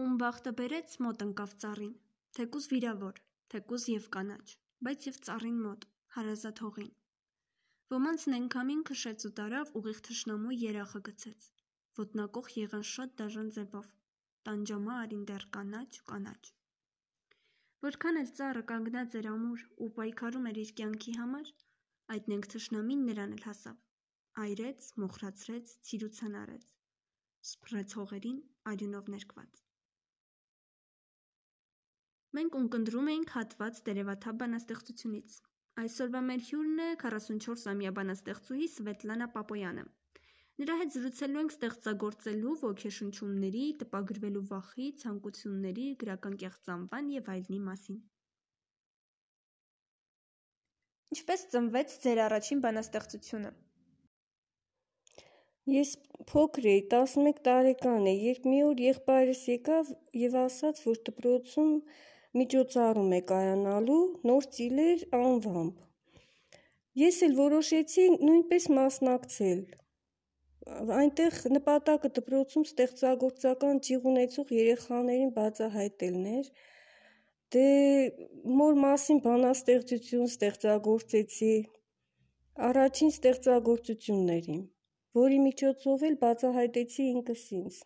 ում բախտը բերեց մոտ ընկավ ծառին, թեկուզ վիրավոր, թեկուզ և կանաչ, բայց և ծառին մոտ, հարազատ հողին: Ոմանցն էնքամին քշեց ու տարավ, ուղիղ թշնամու երախը գցեց, ոտնակոխ եղան շատ դաժան ձևով, տանջամա արին դեռ կանաչ, կանաչ: Որքան էլ ծառը կանգնած էր ամուր ու պայքարում էր իր կյանքի համար, այդնենք թշնամին նրան էլ հասավ, այրեց, մոխրացրեց, ցիրուցան արեց, սփռեց հողերին արյունով ներկված: Մենք ունկնդրում էինք հատված տերևաթափ բանաստեղծությունից: Այսօրվա մեր հյուրն է 44-ամյա բանաստեղծուհի Սվետլանա Պապոյանը: Նրա հետ զրուցելու ենք ստեղծագործելու, ոգեշնչումների, տպագրվելու վախի, ցանկությունների, գրական կեղծանվան և այլնի մասին: Ինչպե՞ս ծնվեց ձեր առաջին բանաստեղծությունը: Ես փոքր էի, տասնմեկ տարեկան էի, երբ մի օր եղբայրս եկավ և ասաց, որ դպրոցում միջոցառում է կայանալու «Նոր ծիլեր» անվամբ: Ես էլ որոշեցի նույնպես մասնակցել: Այնտեղ նպատակը դպրոցում ստեղծագործական ճյուղ ունեցող երեխաներին բացահայտելն էր: Մոր մասին բանաստեղծություն ստեղծագործեցի: Առաջին ստեղծագործությունն էր իմ, որի միջոցով էլ բացահայտեցի ինքս ինձ: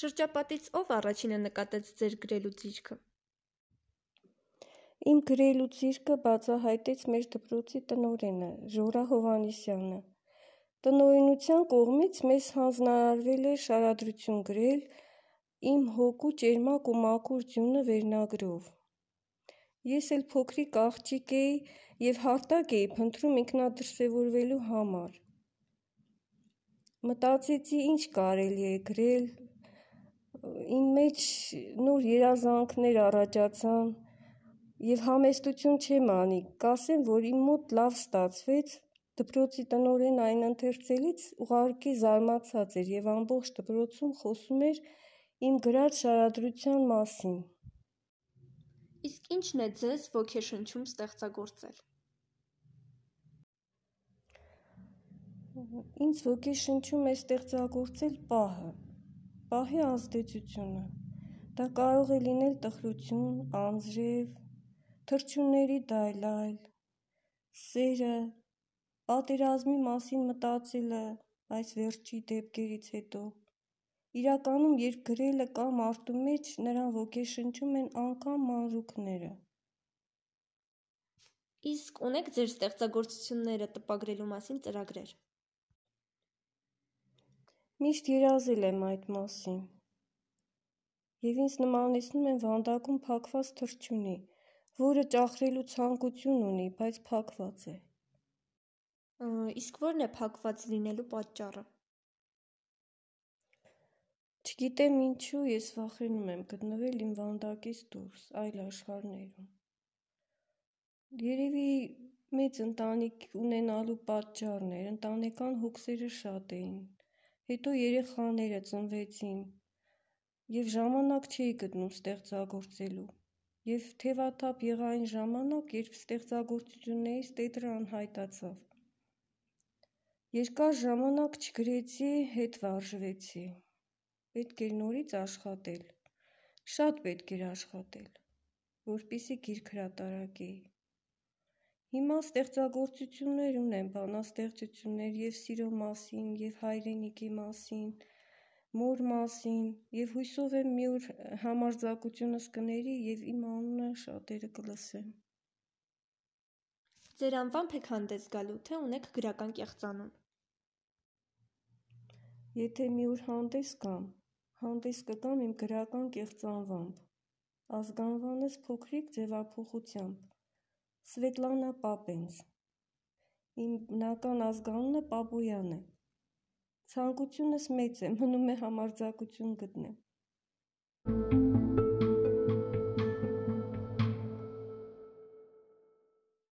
Շրջապատից ո՞վ առաջինը նկատեց ձեր գրելու ձիրքը: Իմ գրելու ձիրքը բացահայտեց մեր դպրոցի տնօրենը Ժորա Հովհաննիսյանը: Տնօրենության կողմից մեզ հանձնարարվել էր շարադրություն գրել «Իմ հոգու ճերմակ ու մաքուր ձյունը» վերնագրով: Ես էլ փոքրիկ աղջիկ էի և հարթակ էի փնտրում ինքնադրսևորվելու համար: Մտածեցի ինչ կարելի է գրել, իմ մեջ նոր երազանքներ առաջացան և համեստություն չեմ անի, կասեմ, որ իմ մոտ լավ ստացվեց: Դպրոցի տնօրենը այն ընթերցելիս ուղղակի զարմացած էր և ամբողջ դպրոցում խոսում էր իմ գրած շարադրության մասին: Իսկ ի՞նչն է ձեզ ոգեշնչում ստեղծագործել: Ինձ ոգեշնչում է ստեղծագործել պահը, պահի ազդեցությունը: Դա կարող է լինել տխրություն, անձրև, թռչունների դայլայլ, սերը, պատերազմի մասին մտածելը այս վերջի դեպքերից հետո: Իրականում երբ գրելը կա մարդու մեջ, նրան ոգեշնչում են անգամ մանրուքները: Իսկ ունե՞ք ձեր ստեղծագործությունները տպագրելու մասին ծրագրեր: Միշտ երազել եմ այդ մասին: Եվ ինձ նմանեցնում են վանդակում փակված թռչունի, որը ճախրելու ցանկություն ունի, բայց փակված է: Իսկ ո՞րն է փակված լինելու պատճառը: Չգիտեմ ինչու ես վախենում եմ գտնվել իմ վանդակից դուրս, այլ աշխարհներում: Երևի մեծ ընտանիք ունենալու պատճառն էր, ընտանեկան հոգսերը շատ էին, հետո երեխաները ծնվեցին և ժամանակ չէի գտնում ստեղծագործելու և թևաթափ եղա այն ժամանակ, երբ ստեղծագործություններիս տետրը անհայտացավ: Երկար ժամանակ չգրեցի, հետ վարժվեցի: Պետք էր նորից աշխատել, շատ պետք էր աշխատել, որպեսզի գիրք հրատարակեի: Հիմա ստեղծագործություններ ունեմ, բանաստեղծություններ և սիրո մասին, և հայրենիքի մասին, մոր մասին և հուսով եմ մի օր համարձակությունս կների և իմ անունը շատերը կլսեն: Ձեր անվամբ եք հանդես գալու, թե՞ ունեք գրական կեղծանուն: Եթե մի օր հանդես գամ, հանդես կգամ իմ գրական կեղծանվամբ: Ազգանվանս փոքրիկ ձևափոխությամբ: Սվետլանա Պապենց: Իմ բնական ազգանունը Պապոյան է: Ցանկությունս մեծ է, մնում է համարձակություն գտնեմ: